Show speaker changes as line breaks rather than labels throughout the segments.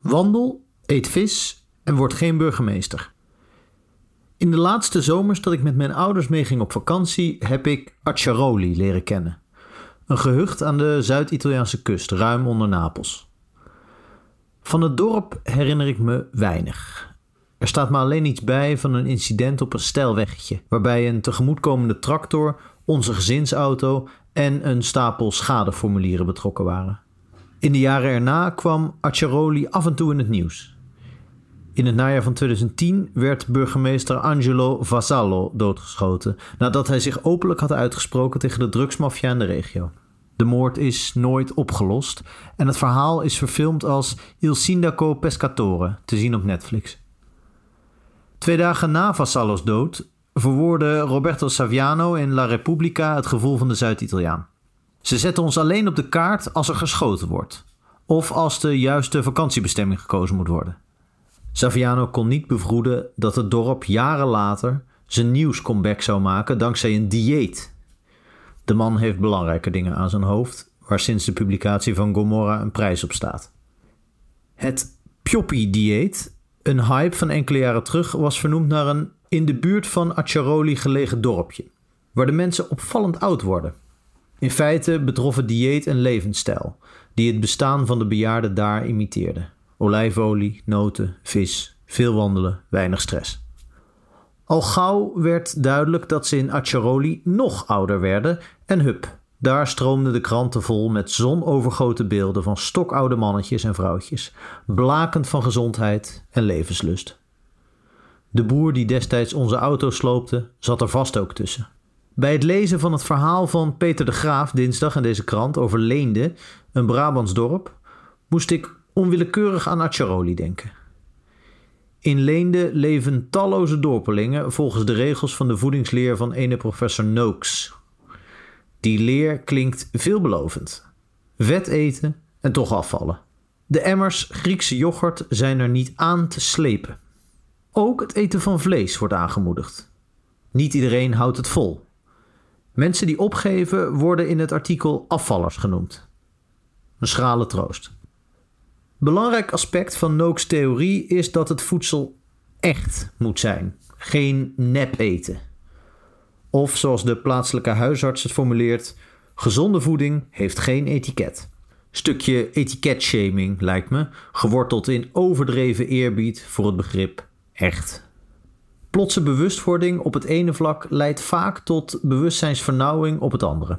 Wandel, eet vis en word geen burgemeester. In de laatste zomers dat ik met mijn ouders meeging op vakantie, heb ik Acciaroli leren kennen. Een gehucht aan de Zuid-Italiaanse kust, ruim onder Napels. Van het dorp herinner ik me weinig. Er staat me alleen iets bij van een incident op een steilweggetje, waarbij een tegemoetkomende tractor, onze gezinsauto en een stapel schadeformulieren betrokken waren. In de jaren erna kwam Acciaroli af en toe in het nieuws. In het najaar van 2010 werd burgemeester Angelo Vasallo doodgeschoten nadat hij zich openlijk had uitgesproken tegen de drugsmafia in de regio. De moord is nooit opgelost en het verhaal is verfilmd als Il Sindaco Pescatore, te zien op Netflix. Twee dagen na Vassallo's dood verwoordde Roberto Saviano in La Repubblica het gevoel van de Zuid-Italiaan. Ze zetten ons alleen op de kaart als er geschoten wordt. Of als de juiste vakantiebestemming gekozen moet worden. Saviano kon niet bevroeden dat het dorp jaren later zijn nieuwscomeback zou maken dankzij een dieet. De man heeft belangrijke dingen aan zijn hoofd, waar sinds de publicatie van Gomorra een prijs op staat. Het Pioppi-dieet, een hype van enkele jaren terug, was vernoemd naar een in de buurt van Acciaroli gelegen dorpje, waar de mensen opvallend oud worden. In feite betrof het dieet een levensstijl die het bestaan van de bejaarden daar imiteerde. Olijfolie, noten, vis, veel wandelen, weinig stress. Al gauw werd duidelijk dat ze in Acciaroli nog ouder werden en hup, daar stroomden de kranten vol met zonovergoten beelden van stokoude mannetjes en vrouwtjes, blakend van gezondheid en levenslust. De boer die destijds onze auto sloopte, zat er vast ook tussen. Bij het lezen van het verhaal van Peter de Graaf dinsdag in deze krant over Leende, een Brabants dorp, moest ik onwillekeurig aan Acciaroli denken. In Leende leven talloze dorpelingen volgens de regels van de voedingsleer van ene professor Noakes. Die leer klinkt veelbelovend. Vet eten en toch afvallen. De emmers Griekse yoghurt zijn er niet aan te slepen. Ook het eten van vlees wordt aangemoedigd. Niet iedereen houdt het vol. Mensen die opgeven worden in het artikel afvallers genoemd. Een schrale troost. Belangrijk aspect van Noakes theorie is dat het voedsel echt moet zijn, geen nep eten. Of zoals de plaatselijke huisarts het formuleert: gezonde voeding heeft geen etiket. Stukje etiketshaming lijkt me, geworteld in overdreven eerbied voor het begrip echt. Plotse bewustwording op het ene vlak leidt vaak tot bewustzijnsvernauwing op het andere.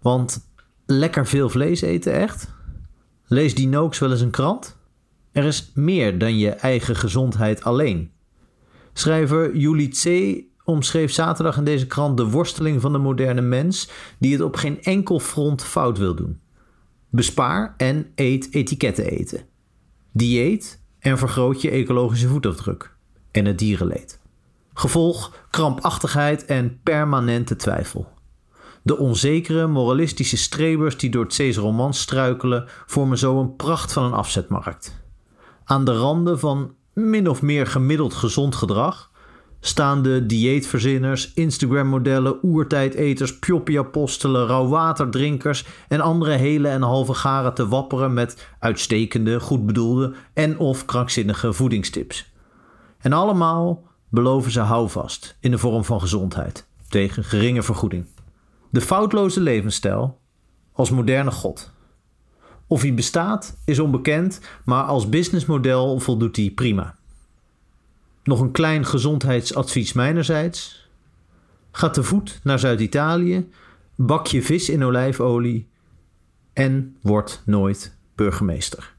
Want lekker veel vlees eten echt? Lees die Noaks wel eens een krant? Er is meer dan je eigen gezondheid alleen. Schrijver Julie C. omschreef zaterdag in deze krant de worsteling van de moderne mens die het op geen enkel front fout wil doen. Bespaar en eet etiketten eten. Dieet en vergroot je ecologische voetafdruk en het dierenleed. Gevolg krampachtigheid en permanente twijfel. De onzekere, moralistische strebers die door het romans struikelen, vormen zo een pracht van een afzetmarkt. Aan de randen van min of meer gemiddeld gezond gedrag staan de dieetverzinners, Instagram-modellen, oertijdeters, pjoppie-apostelen, rauwwaterdrinkers en andere hele en halve garen te wapperen met uitstekende, goed bedoelde en of krankzinnige voedingstips. En allemaal beloven ze houvast in de vorm van gezondheid tegen geringe vergoeding. De foutloze levensstijl als moderne god. Of hij bestaat is onbekend, maar als businessmodel voldoet hij prima. Nog een klein gezondheidsadvies mijnerzijds. Ga te voet naar Zuid-Italië, bak je vis in olijfolie en word nooit burgemeester.